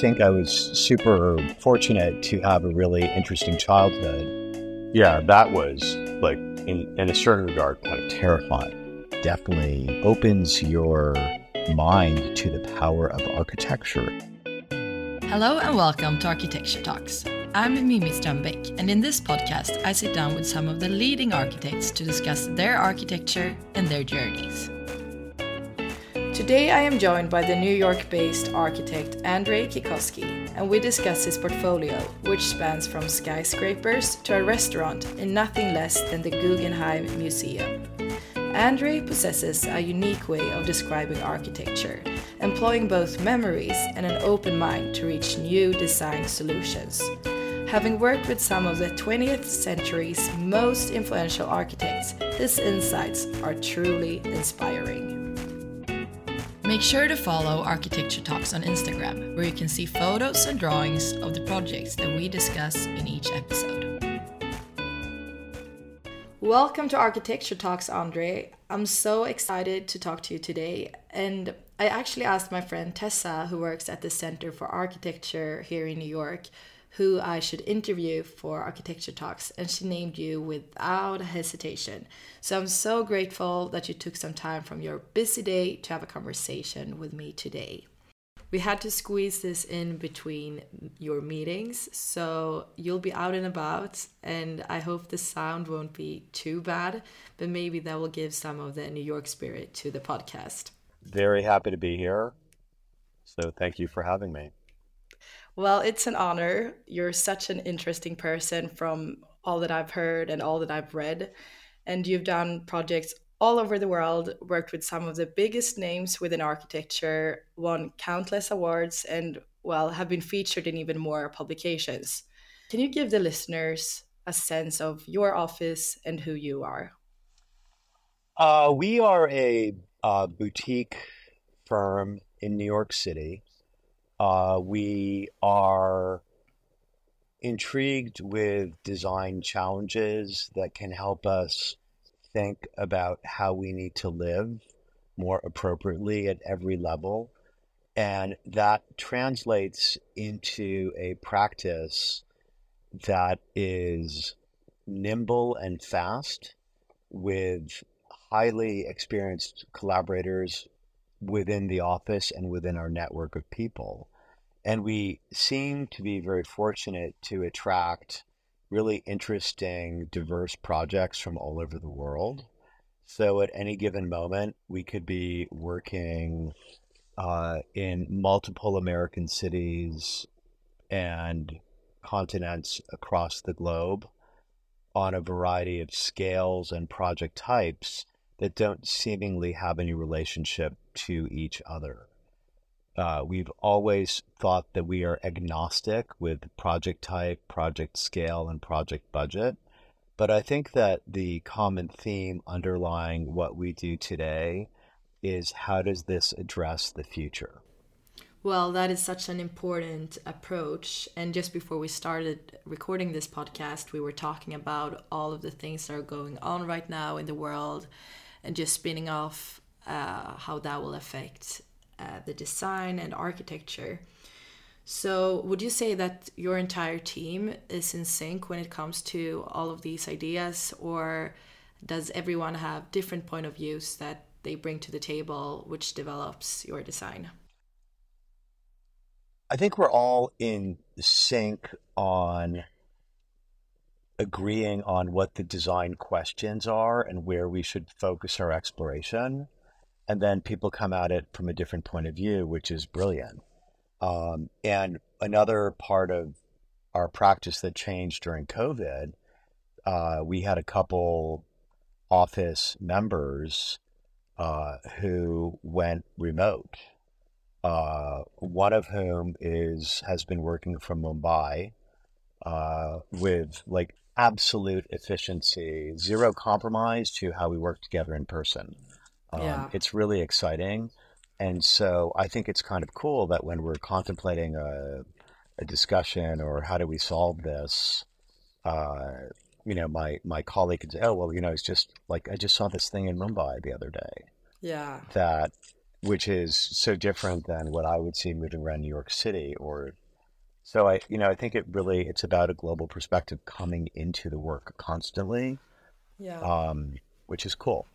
think I was super fortunate to have a really interesting childhood. Yeah, that was like, in, in a certain regard, kind of terrifying. Definitely opens your mind to the power of architecture. Hello and welcome to Architecture Talks. I'm Mimi Strömbäck, and in this podcast, I sit down with some of the leading architects to discuss their architecture and their journeys. Today, I am joined by the New York based architect Andre Kikoski, and we discuss his portfolio, which spans from skyscrapers to a restaurant in nothing less than the Guggenheim Museum. Andre possesses a unique way of describing architecture, employing both memories and an open mind to reach new design solutions. Having worked with some of the 20th century's most influential architects, his insights are truly inspiring. Make sure to follow Architecture Talks on Instagram, where you can see photos and drawings of the projects that we discuss in each episode. Welcome to Architecture Talks, Andre. I'm so excited to talk to you today. And I actually asked my friend Tessa, who works at the Center for Architecture here in New York, who I should interview for Architecture Talks, and she named you without hesitation. So I'm so grateful that you took some time from your busy day to have a conversation with me today. We had to squeeze this in between your meetings, so you'll be out and about, and I hope the sound won't be too bad, but maybe that will give some of the New York spirit to the podcast. Very happy to be here. So thank you for having me. Well, it's an honor. You're such an interesting person from all that I've heard and all that I've read. And you've done projects all over the world, worked with some of the biggest names within architecture, won countless awards, and, well, have been featured in even more publications. Can you give the listeners a sense of your office and who you are? Uh, we are a uh, boutique firm in New York City. Uh, we are intrigued with design challenges that can help us think about how we need to live more appropriately at every level. And that translates into a practice that is nimble and fast with highly experienced collaborators within the office and within our network of people. And we seem to be very fortunate to attract really interesting, diverse projects from all over the world. So at any given moment, we could be working uh, in multiple American cities and continents across the globe on a variety of scales and project types that don't seemingly have any relationship to each other. Uh, we've always thought that we are agnostic with project type, project scale, and project budget. But I think that the common theme underlying what we do today is how does this address the future? Well, that is such an important approach. And just before we started recording this podcast, we were talking about all of the things that are going on right now in the world and just spinning off uh, how that will affect uh, the design and architecture. So, would you say that your entire team is in sync when it comes to all of these ideas, or does everyone have different point of views that they bring to the table, which develops your design? I think we're all in sync on agreeing on what the design questions are and where we should focus our exploration. And then people come at it from a different point of view, which is brilliant. Um, and another part of our practice that changed during COVID, uh, we had a couple office members uh, who went remote. Uh, one of whom is has been working from Mumbai uh, with like absolute efficiency, zero compromise to how we work together in person. Um, yeah. It's really exciting. And so I think it's kind of cool that when we're contemplating a, a discussion or how do we solve this, uh, you know, my, my colleague can say, oh, well, you know, it's just like I just saw this thing in Mumbai the other day. Yeah. That which is so different than what I would see moving around New York City or so I you know I think it really it's about a global perspective coming into the work constantly yeah. um, which is cool.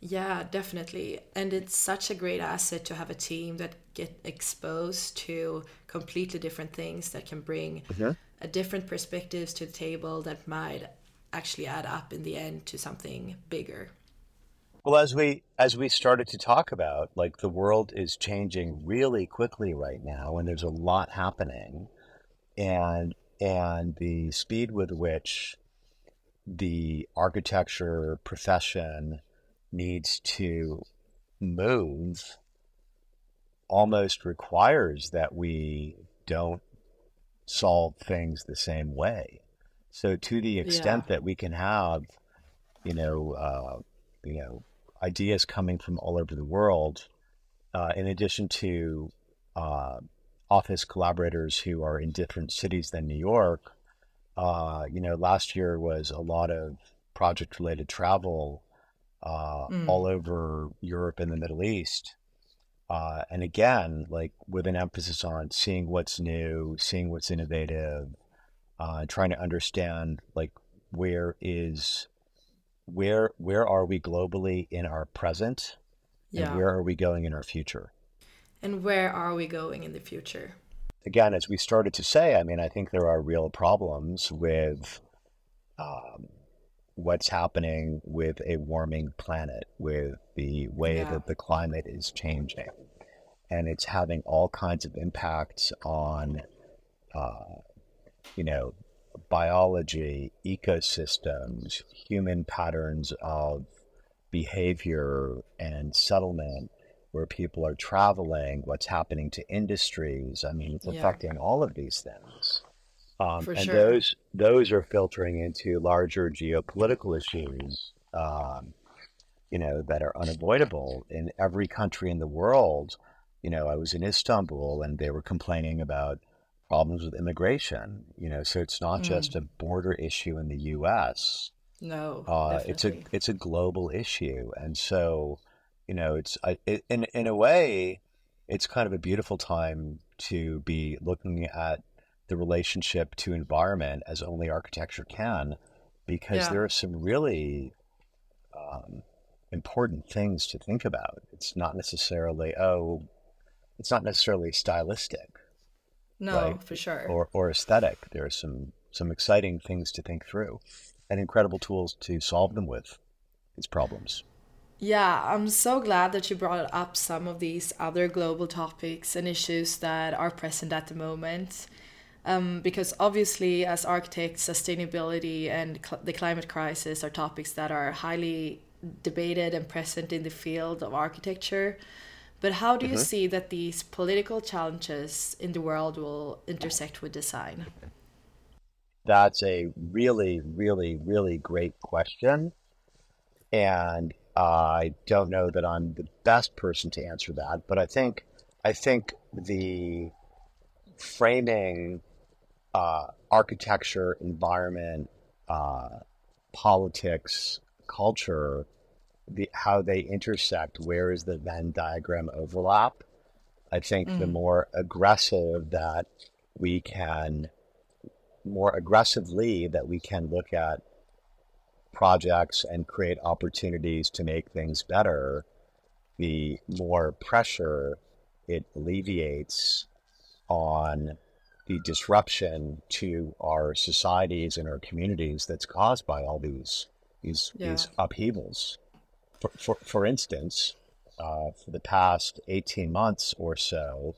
Yeah definitely. And it's such a great asset to have a team that get exposed to completely different things that can bring mm-hmm. a different perspectives to the table that might actually add up in the end to something bigger. Well, as we as we started to talk about, like the world is changing really quickly right now, and there's a lot happening, and and the speed with which the architecture profession needs to move almost requires that we don't solve things the same way. So, to the extent yeah. that we can have, you know, uh, you know, ideas coming from all over the world, uh, in addition to uh, office collaborators who are in different cities than New York. Uh, you know, last year was a lot of project related travel uh, mm. all over Europe and the Middle East. Uh, and again, like with an emphasis on seeing what's new, seeing what's innovative, uh, trying to understand like where is where where are we globally in our present yeah. and where are we going in our future and where are we going in the future again as we started to say i mean i think there are real problems with um, what's happening with a warming planet with the way yeah. that the climate is changing and it's having all kinds of impacts on uh, you know biology, ecosystems, human patterns of behavior and settlement, where people are traveling, what's happening to industries. I mean, it's yeah. affecting all of these things. Um, and sure. those those are filtering into larger geopolitical issues, um, you know, that are unavoidable in every country in the world. You know, I was in Istanbul and they were complaining about problems with immigration. You know, so it's not mm. just a border issue in the U.S. No, uh, it's a it's a global issue, and so you know, it's I, it, in in a way, it's kind of a beautiful time to be looking at the relationship to environment as only architecture can, because yeah. there are some really um, important things to think about. It's not necessarily oh, it's not necessarily stylistic no, for sure. Or or aesthetic. There are some some exciting things to think through, and incredible tools to solve them with these problems. Yeah, I'm so glad that you brought up some of these other global topics and issues that are present at the moment. Um, because obviously, as architects, sustainability and cl- the climate crisis are topics that are highly debated and present in the field of architecture. But how do you mm-hmm. see that these political challenges in the world will intersect with design? That's a really, really, really great question. And I don't know that I'm the best person to answer that, but I think I think the framing uh, architecture, environment, uh, politics, culture the how they intersect. Where is the Venn diagram overlap? I think mm. the more aggressive that we can, more aggressively that we can look at projects and create opportunities to make things better, the more pressure it alleviates on the disruption to our societies and our communities that's caused by all these these yeah. these upheavals for, for, for instance, uh, for the past 18 months or so,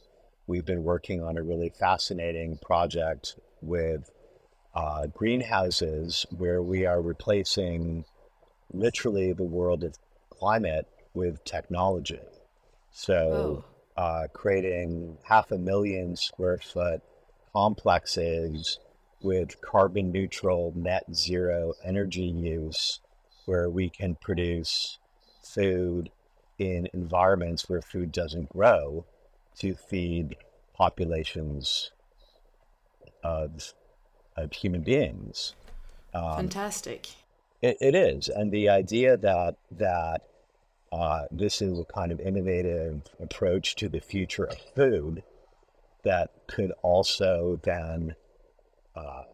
we've been working on a really fascinating project with uh, greenhouses where we are replacing literally the world of climate with technology. So, oh. uh, creating half a million square foot complexes with carbon neutral net zero energy use where we can produce food in environments where food doesn't grow to feed populations of, of human beings. Um, Fantastic. It, it is, and the idea that that uh, this is a kind of innovative approach to the future of food that could also then uh,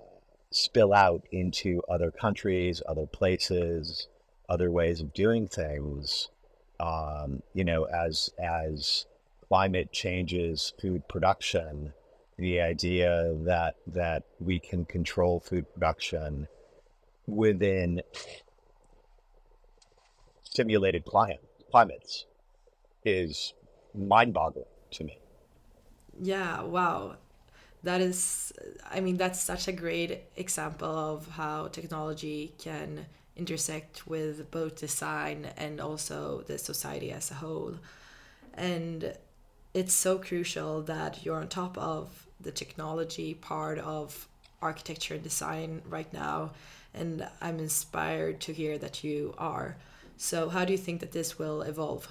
spill out into other countries, other places, other ways of doing things. Um, you know, as as climate changes food production, the idea that that we can control food production within simulated climate climates is mind-boggling to me. Yeah, wow. That is I mean that's such a great example of how technology can intersect with both design and also the society as a whole. And it's so crucial that you're on top of the technology part of architecture and design right now and i'm inspired to hear that you are so how do you think that this will evolve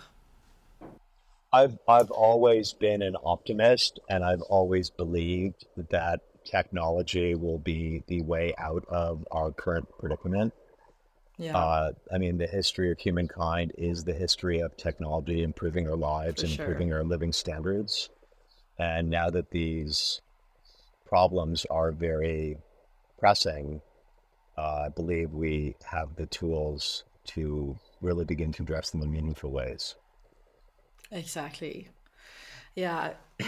i've i've always been an optimist and i've always believed that technology will be the way out of our current predicament yeah. Uh, I mean, the history of humankind is the history of technology improving our lives For and sure. improving our living standards. And now that these problems are very pressing, uh, I believe we have the tools to really begin to address them in meaningful ways. Exactly. Yeah.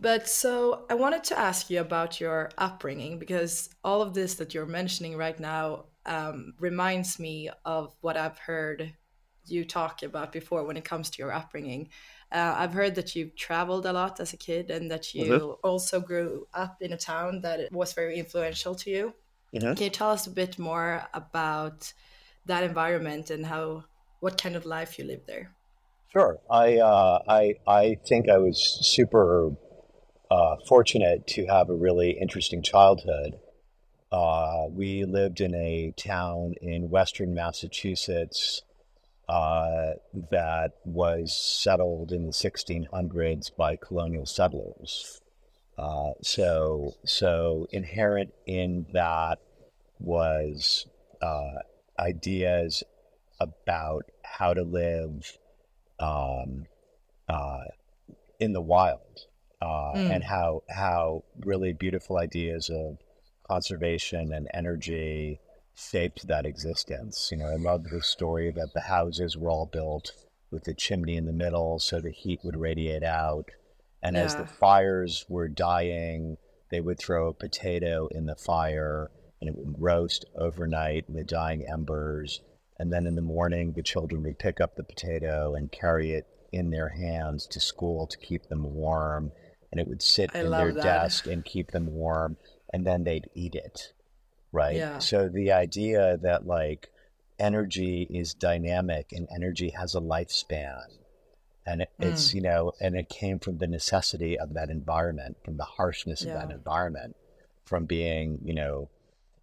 But so I wanted to ask you about your upbringing because all of this that you're mentioning right now um, reminds me of what I've heard you talk about before when it comes to your upbringing. Uh, I've heard that you've traveled a lot as a kid and that you mm-hmm. also grew up in a town that was very influential to you. Mm-hmm. Can you tell us a bit more about that environment and how what kind of life you lived there? Sure. I uh, I I think I was super uh, fortunate to have a really interesting childhood. Uh, we lived in a town in western Massachusetts uh, that was settled in the 1600s by colonial settlers. Uh, so, so inherent in that was uh, ideas about how to live um, uh, in the wild uh, mm. and how how really beautiful ideas of conservation and energy shaped that existence. You know, I love the story that the houses were all built with the chimney in the middle so the heat would radiate out. And yeah. as the fires were dying, they would throw a potato in the fire and it would roast overnight in the dying embers. And then in the morning, the children would pick up the potato and carry it in their hands to school to keep them warm and it would sit I in their that. desk and keep them warm and then they'd eat it right yeah. so the idea that like energy is dynamic and energy has a lifespan and it, mm. it's you know and it came from the necessity of that environment from the harshness yeah. of that environment from being you know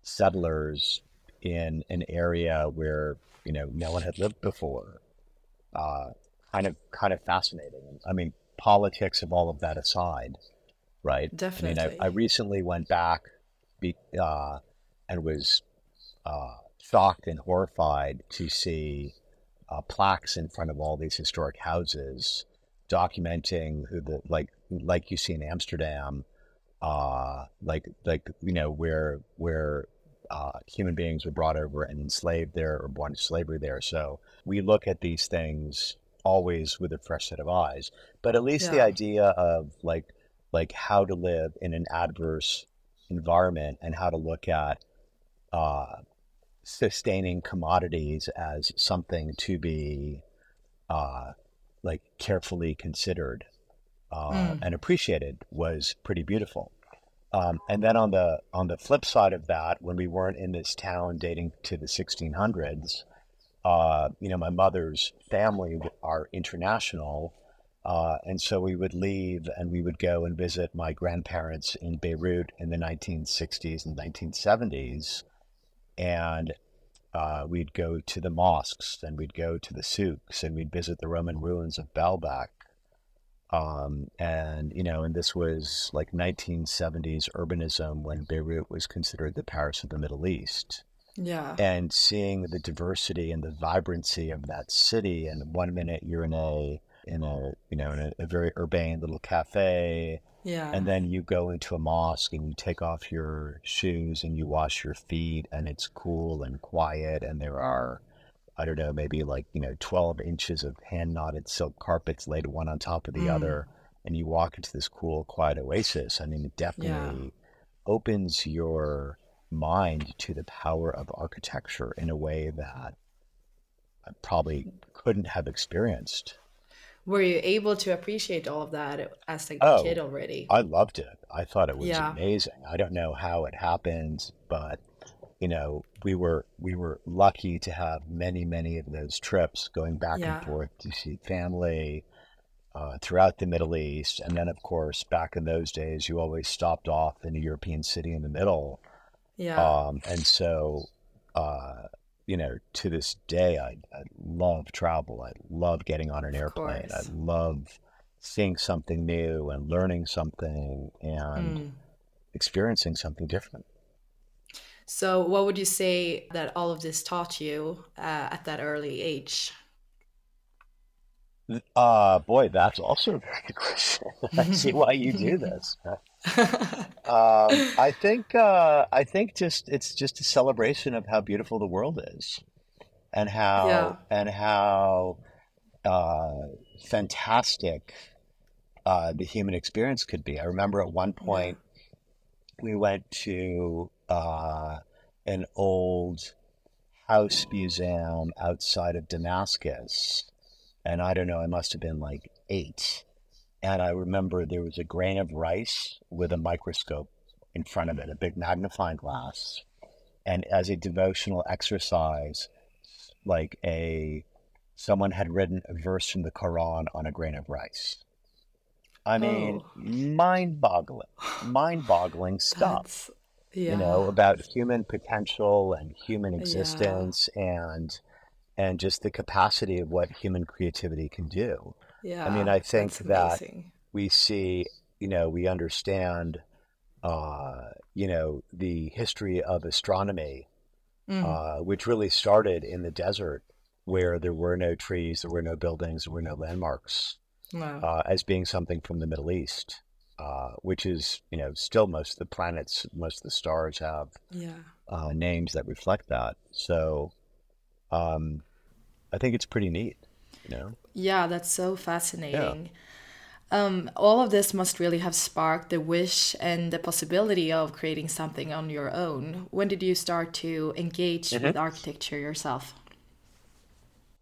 settlers in an area where you know no one had lived before uh, kind of kind of fascinating i mean politics of all of that aside, right? Definitely. I mean, I, I recently went back be, uh, and was uh, shocked and horrified to see uh, plaques in front of all these historic houses documenting who the like like you see in Amsterdam, uh, like like you know where where uh, human beings were brought over and enslaved there or born into slavery there. So we look at these things always with a fresh set of eyes. But at least yeah. the idea of like like how to live in an adverse environment and how to look at uh, sustaining commodities as something to be uh, like carefully considered uh, mm. and appreciated was pretty beautiful. Um, and then on the on the flip side of that, when we weren't in this town dating to the 1600s, uh, you know, my mother's family are international. Uh, and so we would leave and we would go and visit my grandparents in Beirut in the 1960s and 1970s. And uh, we'd go to the mosques and we'd go to the souks and we'd visit the Roman ruins of Baalbek. Um, and, you know, and this was like 1970s urbanism when Beirut was considered the Paris of the Middle East. Yeah. and seeing the diversity and the vibrancy of that city. And one minute you're in a in a you know in a, a very urbane little cafe, Yeah. and then you go into a mosque and you take off your shoes and you wash your feet, and it's cool and quiet, and there are I don't know maybe like you know 12 inches of hand knotted silk carpets laid one on top of the Mm. other, and you walk into this cool quiet oasis. I mean, it definitely opens your mind to the power of architecture in a way that I probably couldn't have experienced. Were you able to appreciate all of that as a Oh, kid already? I loved it. I thought it was Yeah. amazing. I don't know how it happened, but you know, we were we were lucky to have many many of those trips going back Yeah. and forth to see family uh, throughout the Middle East, and then of course back in those days, you always stopped off in a European city in the middle. Yeah. Um, and so, uh, you know, to this day, I, I love travel. I love getting on an airplane. I love seeing something new and learning something and Mm. experiencing something different. So, what would you say that all of this taught you uh, at that early age? Uh, boy, that's also a very good question. I see why you do this. Um, I think uh, I think just it's just a celebration of how beautiful the world is, and how Yeah. and how uh, fantastic uh, the human experience could be. I remember at one Yeah. point we went to uh, an old house museum outside of Damascus, and I don't know, I must have been like eight. And I remember there was a grain of rice with a microscope in front of it, a big magnifying glass. And as a devotional exercise, like a someone had written a verse from the Quran on a grain of rice. I oh. mean, Oh. mind-boggling, mind-boggling stuff That's, you know, about human potential and human Yeah. existence and and just the capacity of what human creativity can do. I mean, I think that we see, you know, we understand, uh, you know, the history of astronomy, Mm. uh, which really started in the desert where there were no trees, there were no buildings, there were no landmarks, uh, as being something from the Middle East, uh, which is, you know, still most of the planets, most of the stars have Yeah. uh, names that reflect that. So um, I think it's pretty neat, you know? Yeah, that's so fascinating. Um, all of this must really have sparked the wish and the possibility of creating something on your own. When did you start to engage with architecture yourself?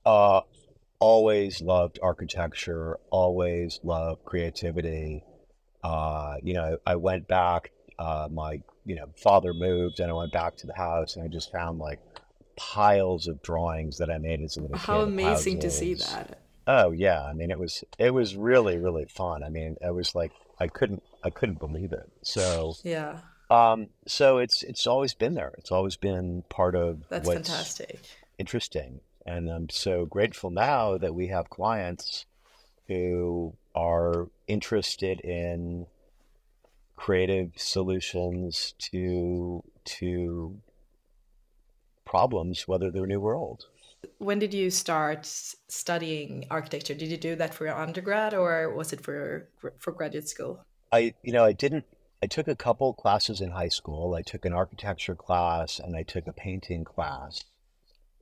Uh, always loved architecture, always loved creativity. Uh, you know, I went back, uh, my, you know, father moved and I went back to the house and I just found like piles of drawings that I made as a little How kid of amazing to see that. Oh yeah, I mean it was it was really really fun. I mean it was like I couldn't I couldn't believe it. So Yeah, um so it's it's always been there. It's always been part of that's what's fantastic. interesting. And I'm so grateful now that we have clients who are interested in creative solutions to to problems, whether they're new or old. When did you start studying architecture? Did you do that for your undergrad or was it for for graduate school? I, you know, I didn't, I took a couple classes in high school. I took an architecture class and I took a painting class,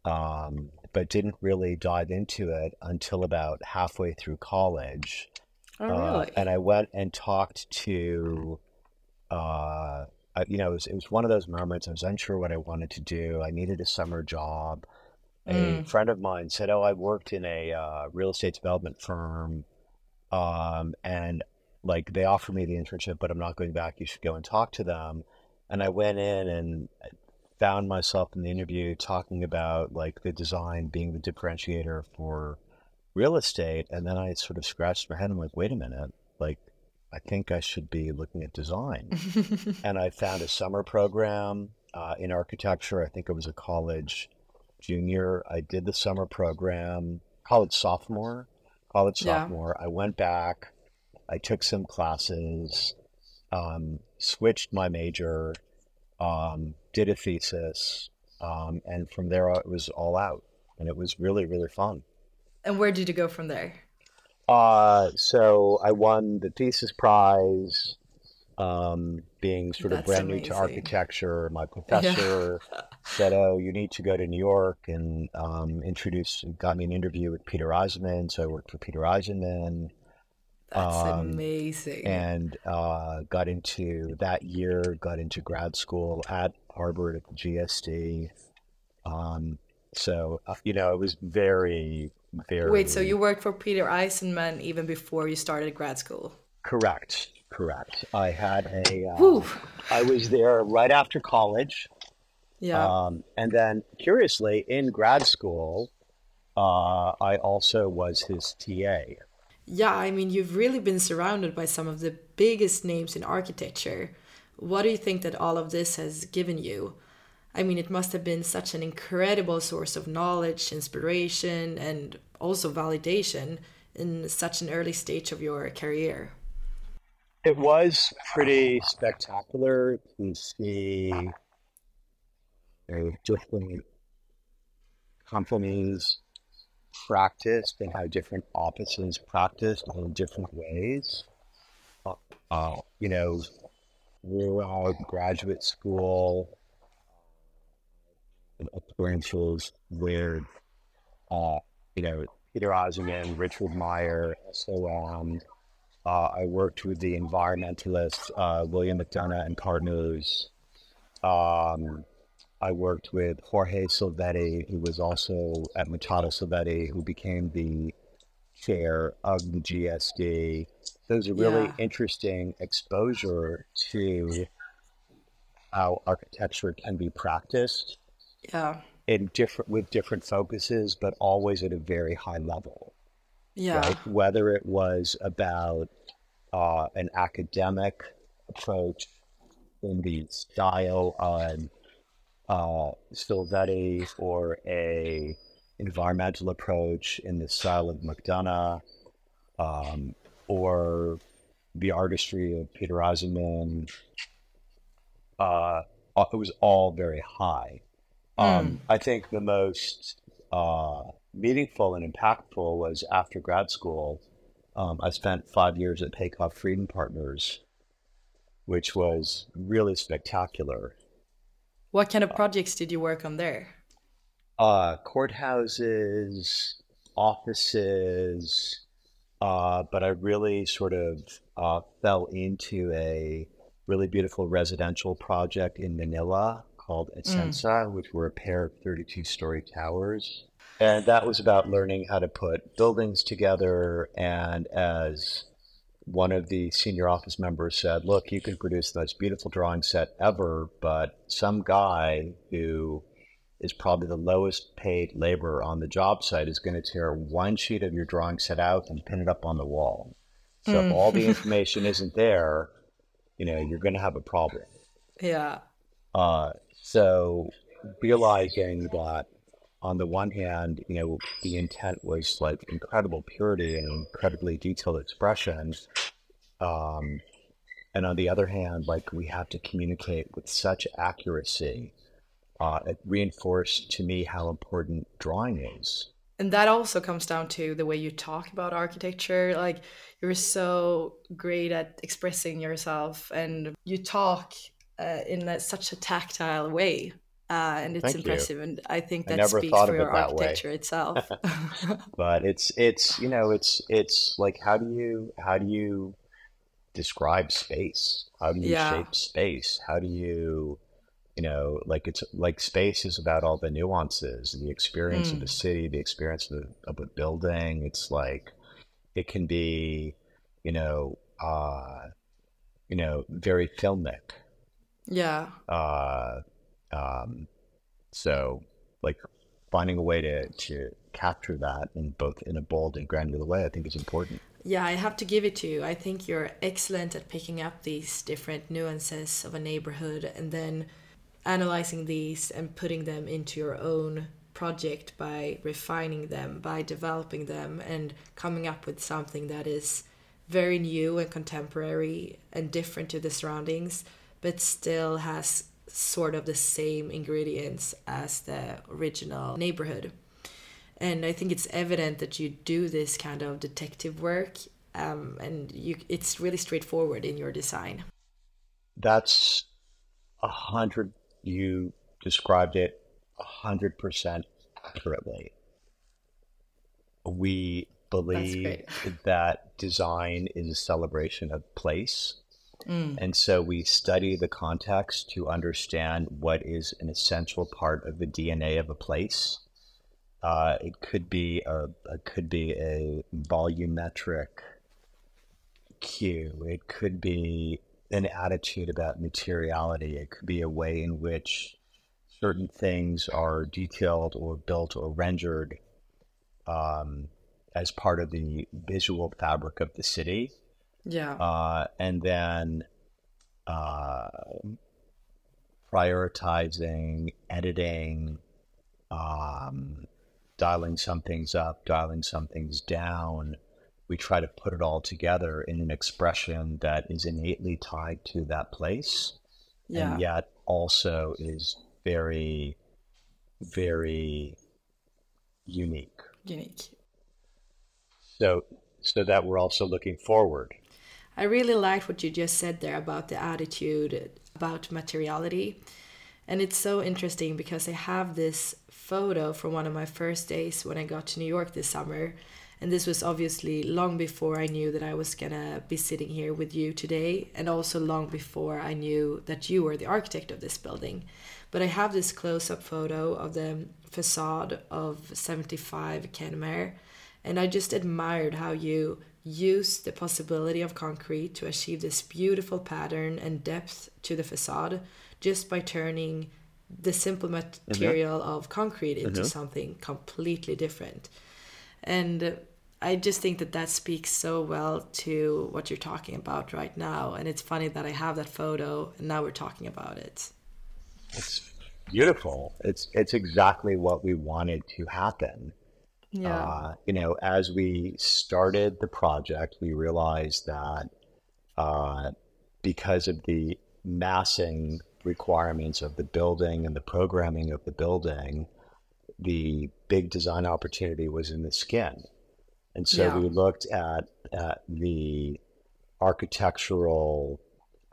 um, but didn't really dive into it until about halfway through college. Oh, Uh, really? and I went and talked to, uh, I, you know, it was, it was one of those moments I was unsure what I wanted to do. I needed a summer job. A Mm. friend of mine said, "Oh, I worked in a uh, real estate development firm, um, and like they offered me the internship, but I'm not going back. You should go and talk to them." And I went in and found myself in the interview talking about like the design being the differentiator for real estate, and then I sort of scratched my head. I'm like, "Wait a minute, like." I think I should be looking at design and I found a summer program uh, in architecture. I think it was a college junior. I did the summer program, college sophomore, college Yeah. sophomore. I went back, I took some classes, um, switched my major, um, did a thesis, Um, and from there, it was all out, and it was really, really fun. And where did you go from there? Uh, so I won the thesis prize. Um, being sort of That's brand new to architecture, my professor said, "Oh, you need to go to New York," and um, introduced, got me an interview with Peter Eisenman. So I worked for Peter Eisenman. That's Um, amazing. and uh, got into that year got into grad school at harvard at the gsd um, so uh, you know it was very very Wait, so you worked for Peter Eisenman even before you started grad school? correct correct i had a uh, i was there right after college Yeah. um, and then curiously in grad school uh, i also was his ta Yeah, I mean, you've really been surrounded by some of the biggest names in architecture. What do you think that all of this has given you? I mean, it must have been such an incredible source of knowledge, inspiration, and also validation in such an early stage of your career. It was pretty spectacular to see different companies practiced and how different offices practiced in different ways. Uh, uh, you know, throughout graduate school, experiences where, uh, you know, Peter Eisenman, Richard Meier, SOM, uh, I worked with the environmentalists, uh, William McDonough and partners. Um, I worked with Jorge Silvetti, who was also at Machado Silvetti, who became the chair of the GSD. Those are really Yeah. interesting exposure to how architecture can be practiced Yeah. in different with different focuses, but always at a very high level Yeah. right? Whether it was about uh, an academic approach in the style of uh, Silvetti or a environmental approach in the style of McDonough um, or the artistry of Peter Eisenman. Uh, it was all very high. Um, I think the most uh, meaningful and impactful was after grad school. Um, I spent five years at Pei Cobb Freed & Partners, which was really spectacular. What kind of projects did you work on there? Uh, courthouses, offices, uh, but I really sort of uh, fell into a really beautiful residential project in Manila called Essensa, which were a pair of 32 story towers. And that was about learning how to put buildings together. And as one of the senior office members said, Look, you can produce the most beautiful drawing set ever, but some guy who is probably the lowest paid laborer on the job site is going to tear one sheet of your drawing set out and pin it up on the wall. So if all the information isn't there, you know, you're going to have a problem. Yeah. Uh, so realizing that on the one hand, you know, the intent was like incredible purity and incredibly detailed expressions. Um, and on the other hand, like we have to communicate with such accuracy. Uh, it reinforced to me how important drawing is. And that also comes down to the way you talk about architecture. Like you're so great at expressing yourself, and you talk uh, in a, such a tactile way, uh, and it's Thank you. impressive. And I think I that never speaks for of your it that way. architecture itself. but it's it's you know it's it's like how do you how do you describe space how do you Yeah. shape space how do you you know like it's like space is about all the nuances the experience of Mm. the city the experience of, of a building it's like it can be you know uh you know very filmic yeah, uh, um, so like finding a way to, to capture that in both in a bold and granular way, I think is important. yeah. I have to give it to you. I think you're excellent at picking up these different nuances of a neighborhood and then analyzing these and putting them into your own project by refining them, by developing them, and coming up with something that is very new and contemporary and different to the surroundings, but still has sort of the same ingredients as the original neighborhood. And I think it's evident that you do this kind of detective work, um, and you, it's really straightforward in your design. That's a hundred. You described it a hundred percent accurately. We believe that design is a celebration of place. Mm. And so we study the context to understand what is an essential part of the DNA of a place. Uh, it could be a, could be a volumetric cue. It could be an attitude about materiality. It could be a way in which certain things are detailed or built or rendered um, as part of the visual fabric of the city. Yeah. Uh, and then uh, prioritizing, editing, um, dialing some things up, dialing some things down. We try to put it all together in an expression that is innately tied to that place, yeah. and yet also is very, very unique. Unique. So, so that we're also looking forward. I really liked what you just said there about the attitude, about materiality. And it's so interesting because I have this photo from one of my first days when I got to New York this summer. And this was obviously long before I knew that I was gonna be sitting here with you today, and also long before I knew that you were the architect of this building. But I have this close up photo of the facade of 75 Kenmare, and I just admired how you use the possibility of concrete to achieve this beautiful pattern and depth to the facade just by turning the simple material mm-hmm. of concrete into mm-hmm. something completely different. And I just think that that speaks so well to what you're talking about right now. And it's funny that I have that photo and now we're talking about it. It's beautiful. It's it's exactly what we wanted to happen. Yeah. Uh, you know, as we started the project, we realized that uh, because of the massing requirements of the building and the programming of the building, the big design opportunity was in the skin. And so yeah. we looked at, at the architectural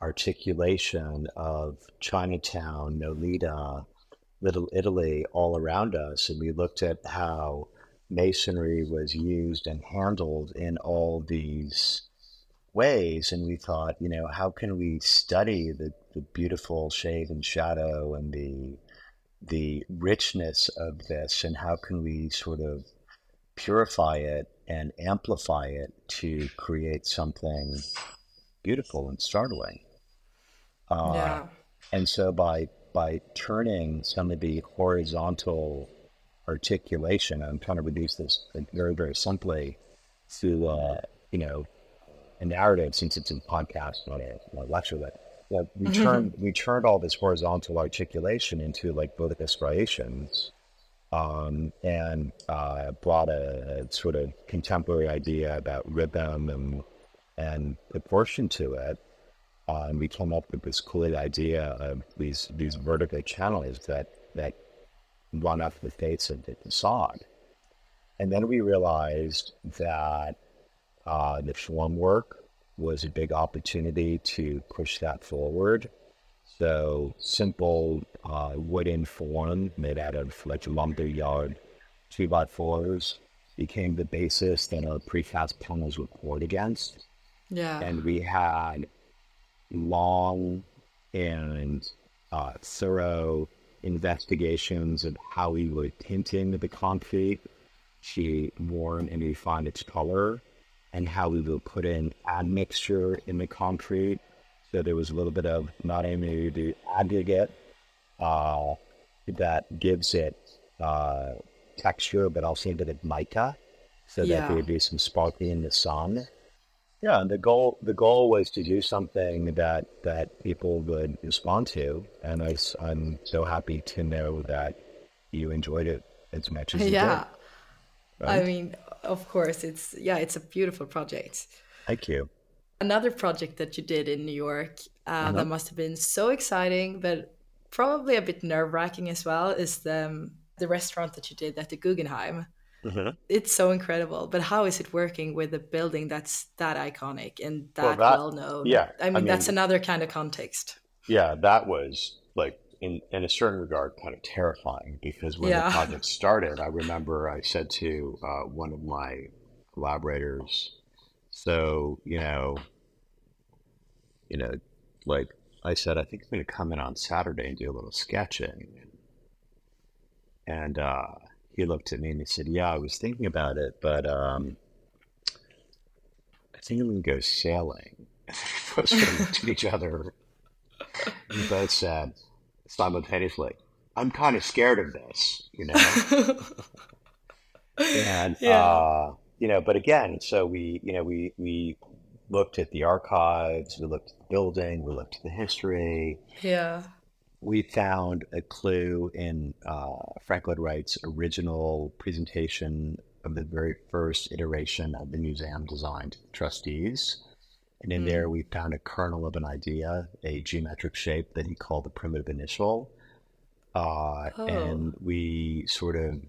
articulation of Chinatown, Nolita, Little Italy all around us. And we looked at how masonry was used and handled in all these ways. And we thought, you know, how can we study the, the beautiful shade and shadow and the the richness of this and how can we sort of purify it and amplify it to create something beautiful and startling. Uh, yeah. And so by by turning some of the horizontal articulation. I'm trying to reduce this very, very simply to, uh, you know, a narrative since it's a podcast, not a, not a lecture. That you know, we mm-hmm. turned we turned all this horizontal articulation into like Buddhist striations, um, and uh, brought a, a, sort of contemporary idea about rhythm and and proportion to it. Uh, and we came up with this cool idea of these these vertical channels that that run up the face of the facade. And then we realized that uh, the form work was a big opportunity to push that forward. So simple uh, wooden form made out of like lumber yard two by fours became the basis that our precast panels were poured against. Yeah. And we had long and uh, thorough investigations of how we would tint in the concrete she warm and refine its color, and how we would put in admixture in the concrete. So there was a little bit of not only the aggregate uh, that gives it uh, texture, but also a bit of mica, so yeah. that there would be some sparkling in the sun. Yeah, the goal the goal was to do something that that people would respond to, and I, am so happy to know that you enjoyed it as much as you yeah. did. Right? I mean, of course, it's yeah, it's a beautiful project. Thank you. Another project that you did in New York uh, uh-huh. that must have been so exciting, but probably a bit nerve wracking as well is the um, the restaurant that you did at the Guggenheim. Mm-hmm. It's so incredible, but how is it working with a building that's that iconic and that, well, that well known? Yeah, I mean, I mean that's another kind of context. Yeah, that was like in in a certain regard kind of terrifying because when yeah. the project started, I remember I said to uh, one of my collaborators, "So you know, you know, like I said, I think I'm going to come in on Saturday and do a little sketching." And uh, he looked at me and he said, "Yeah, I was thinking about it, but um, I think I'm to go sailing." looked at each other. We both said simultaneously, "I'm kind of scared of this," you know. and yeah. uh, you know, but again, so we, you know, we we looked at the archives, we looked at the building, we looked at the history. Yeah we found a clue in uh, Frank Lloyd Wright's original presentation of the very first iteration of the museum designed trustees. And in mm. there, we found a kernel of an idea, a geometric shape that he called the primitive initial. Uh, oh. And we sort of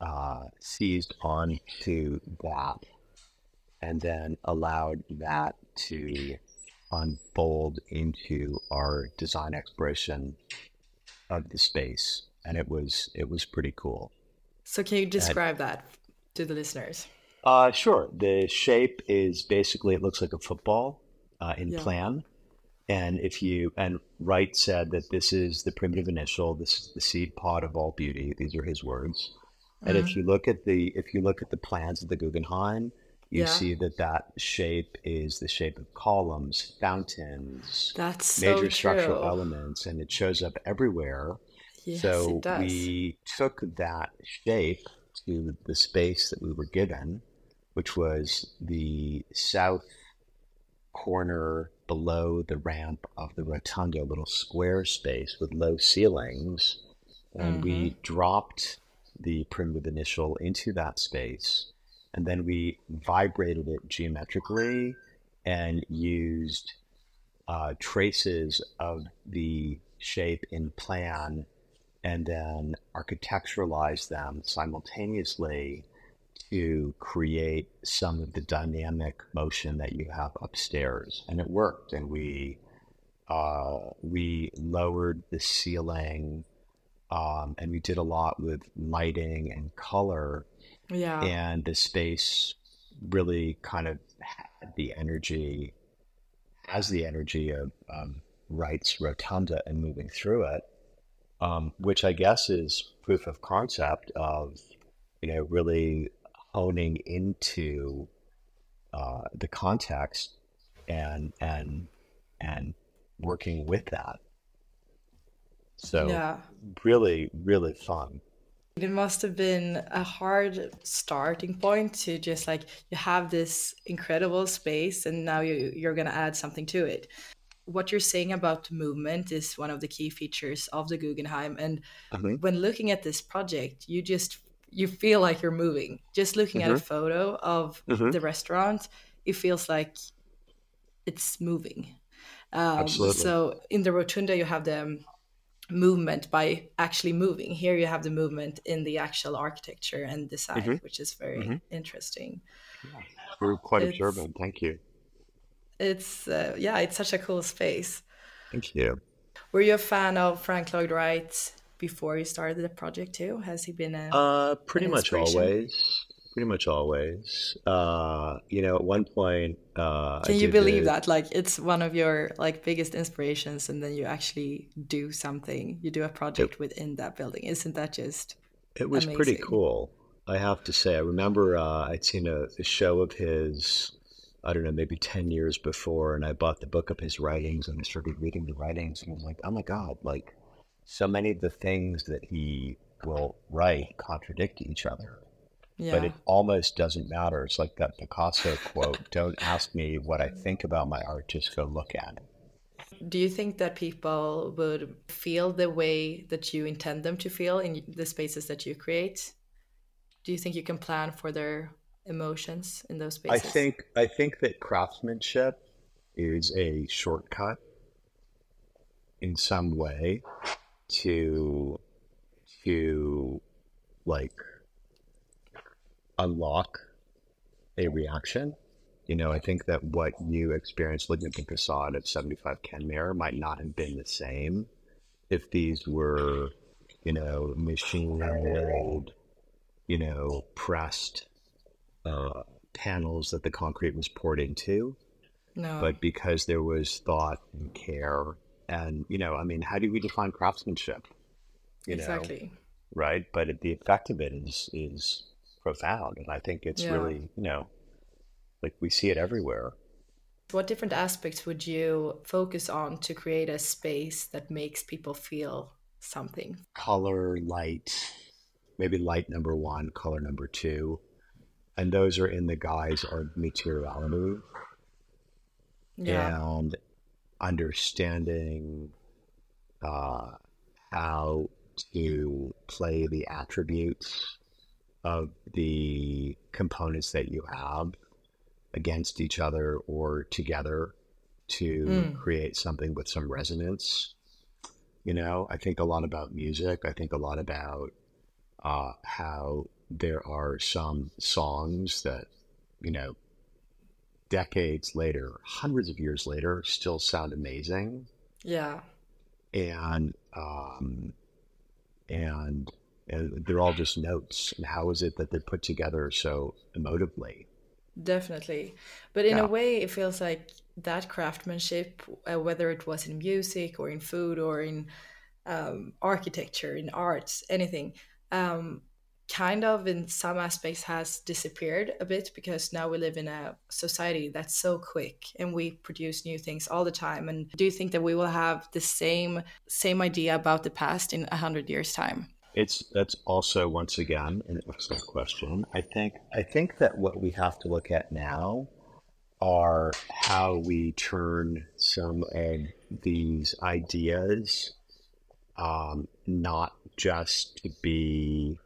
uh, seized on to that and then allowed that to unfold into our design exploration of the space, and it was it was pretty cool. So, can you describe and, that to the listeners? Uh, sure. The shape is basically it looks like a football uh, in yeah. plan, and if you and Wright said that this is the primitive initial, this is the seed pod of all beauty. These are his words. And if mm-hmm. you look at the if you look at the plans of the Guggenheim, you yeah. see that that shape is the shape of columns, fountains, That's major so structural elements, and it shows up everywhere. Yes, so we took that shape to the space that we were given, which was the south corner below the ramp of the rotunda, little square space with low ceilings. And mm-hmm. we dropped the primitive initial into that space and then we vibrated it geometrically and used uh, traces of the shape in plan and then architecturalized them simultaneously to create some of the dynamic motion that you have upstairs. And it worked and we uh, we lowered the ceiling um, and we did a lot with lighting and color yeah. And the space really kind of had the energy, has the energy of um, Wright's Rotunda and moving through it, um, which I guess is proof of concept of, you know, really honing into uh, the context and and and working with that. So yeah. really, really fun. It must have been a hard starting point to just like you have this incredible space and now you you're going to add something to it. What you're saying about movement is one of the key features of the Guggenheim and mm-hmm. when looking at this project you just you feel like you're moving. Just looking mm-hmm. at a mm-hmm. photo of mm-hmm. the restaurant, it feels like it's moving. Um, Absolutely. So in the rotunda, you have the movement by actually moving. Here you have the movement in the actual architecture and design, mm-hmm. which is very mm-hmm. interesting. Yeah, we're quite it's, observant. Thank you. It's uh, yeah, it's such a cool space. Thank you. Were you a fan of Frank Lloyd Wright before you started the project too? Has he been a uh, pretty much always? Pretty much always. Uh, you know, at one point, uh, can you believe that? Like, it's one of your like biggest inspirations, and then you actually do something. You do a project it, within that building. Isn't that just? It was amazing? pretty cool. I have to say. I remember uh, I'd seen a, a show of his. I don't know, maybe 10 years before, and I bought the book of his writings and I started reading the writings, and I was like, oh my God, like so many of the things that he will write contradict each other yeah. but it almost doesn't matter. It's like that Picasso quote Don't ask me what I think about my art, just go look at it. Do you think that people would feel the way that you intend them to feel in the spaces that you create? Do you think you can plan for their emotions in those spaces? I think I think that craftsmanship is a shortcut in some way to to like unlock a reaction. You know, I think that what you experienced looking at the facade of 75 Kenmare might not have been the same if these were, you know, machine milled, you know, pressed uh, panels that the concrete was poured into. No. But because there was thought and care, and, you know, I mean, how do we define craftsmanship? You know, exactly. right? But the effect of it is is profound, and I think it's Yeah. really you know, like we see it everywhere. What different aspects would you focus on to create a space that makes people feel something? Color, light, maybe light number one, color number two, and those are in the guise of materiality Yeah. and understanding uh, how to play the attributes of the components that you have against each other or together to Mm. create something with some resonance. You know, I think a lot about music. I think a lot about uh, how there are some songs that, you know, decades later, hundreds of years later, still sound amazing Yeah. and um, and and they're all just notes. And how is it that they're put together so emotively? Definitely. But in Yeah. a way, it feels like that craftsmanship, uh, whether it was in music or in food or in um, architecture, in arts, anything, um, kind of in some aspects has disappeared a bit because now we live in a society that's so quick and we produce new things all the time. And do you think that we will have the same same idea about the past in a hundred years' time? It's that's also once again an excellent question. I think I think that what we have to look at now are how we turn some of these ideas um, not just to be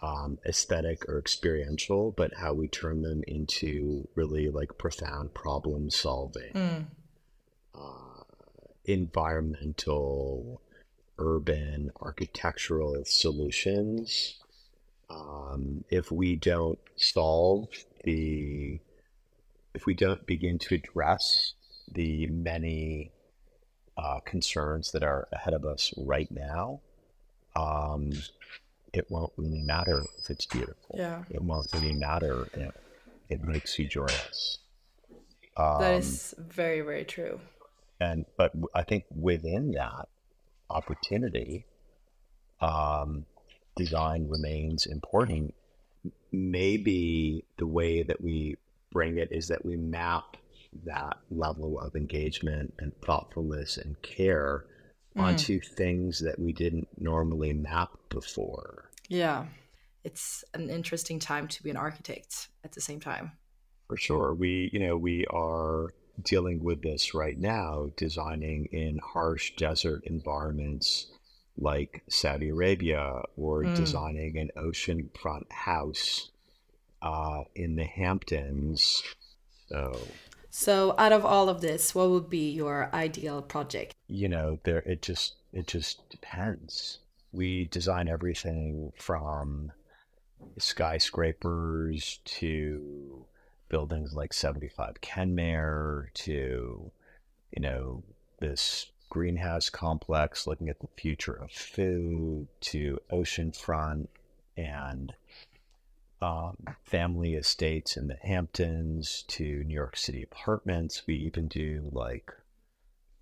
um, aesthetic or experiential, but how we turn them into really like profound problem solving, Mm. uh, environmental, urban, architectural solutions. Um, if we don't solve the, if we don't begin to address the many uh, concerns that are ahead of us right now, um, it won't really matter if it's beautiful. Yeah. It won't really matter if it makes you joyous. That Um, is very, very true. and but I think within that opportunity, um, design remains important. Maybe the way that we bring it is that we map that level of engagement and thoughtfulness and care Mm. onto things that we didn't normally map before. Yeah. It's an interesting time to be an architect at the same time. For sure. We, you know, we are dealing with this right now, designing in harsh desert environments like Saudi Arabia or Mm. designing an oceanfront house uh, in the Hamptons. So, So, out of all of this, what would be your ideal project? you know, there it just it just depends. We design everything from skyscrapers to buildings like 75 Kenmare to, you know, this greenhouse complex looking at the future of food to oceanfront and um, family estates in the Hamptons to New York City apartments. We even do like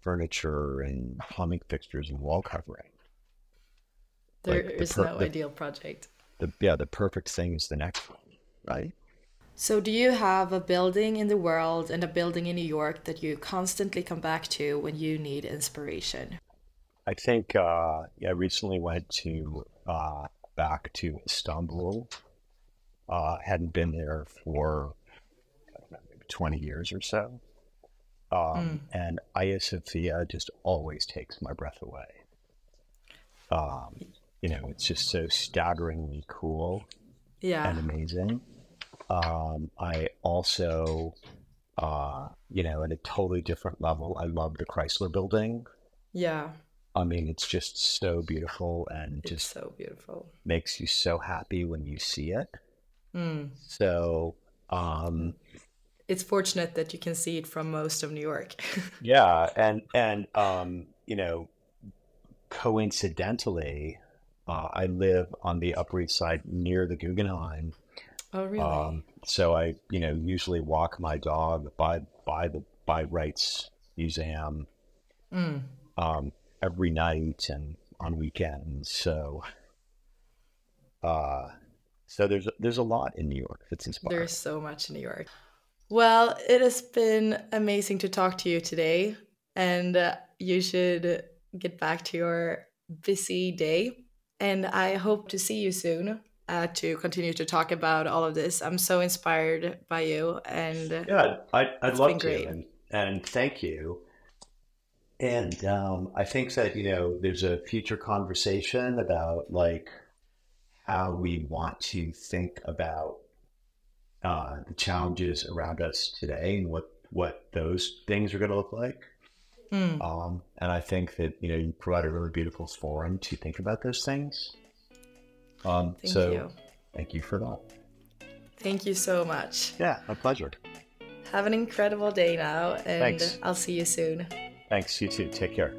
furniture and plumbing fixtures and wall covering. There Like is the per- no the- ideal project. The yeah, the perfect thing is the next one, right? So, do you have a building in the world and a building in New York that you constantly come back to when you need inspiration? I think uh, yeah, I recently went to uh, back to Istanbul. Uh, hadn't been there for I don't know, maybe twenty years or so, um, and Hagia Sophia just always takes my breath away. Um, you know, it's just so staggeringly cool Yeah. and amazing. Um, I also, uh, you know, at a totally different level, I love the Chrysler Building Yeah. I mean, it's just so beautiful and It's just so beautiful. makes you so happy when you see it. Mm. So, um, It's fortunate that you can see it from most of New York. yeah, and and um, you know, coincidentally, uh, I live on the Upper East Side near the Guggenheim. Oh, really? Um, so I, you know, usually walk my dog by by the by Wright's Museum Mm. um, every night and on weekends. So, uh, so there's there's a lot in New York that's inspiring. There's so much in New York. Well, it has been amazing to talk to you today, and uh, you should get back to your busy day. And I hope to see you soon uh, to continue to talk about all of this. I'm so inspired by you, and Yeah, I'd, I'd love to, and, and thank you. And um, I think that you know, there's a future conversation about like how we want to think about uh, the challenges around us today and what what those things are going to look like. mm, Um, and I think that you know you provide a really beautiful forum to think about those things. Um, thank so you. thank you for that. Thank you so much. Yeah, my pleasure. Have an incredible day now, and Thanks. I'll see you soon. Thanks. You too. Take care.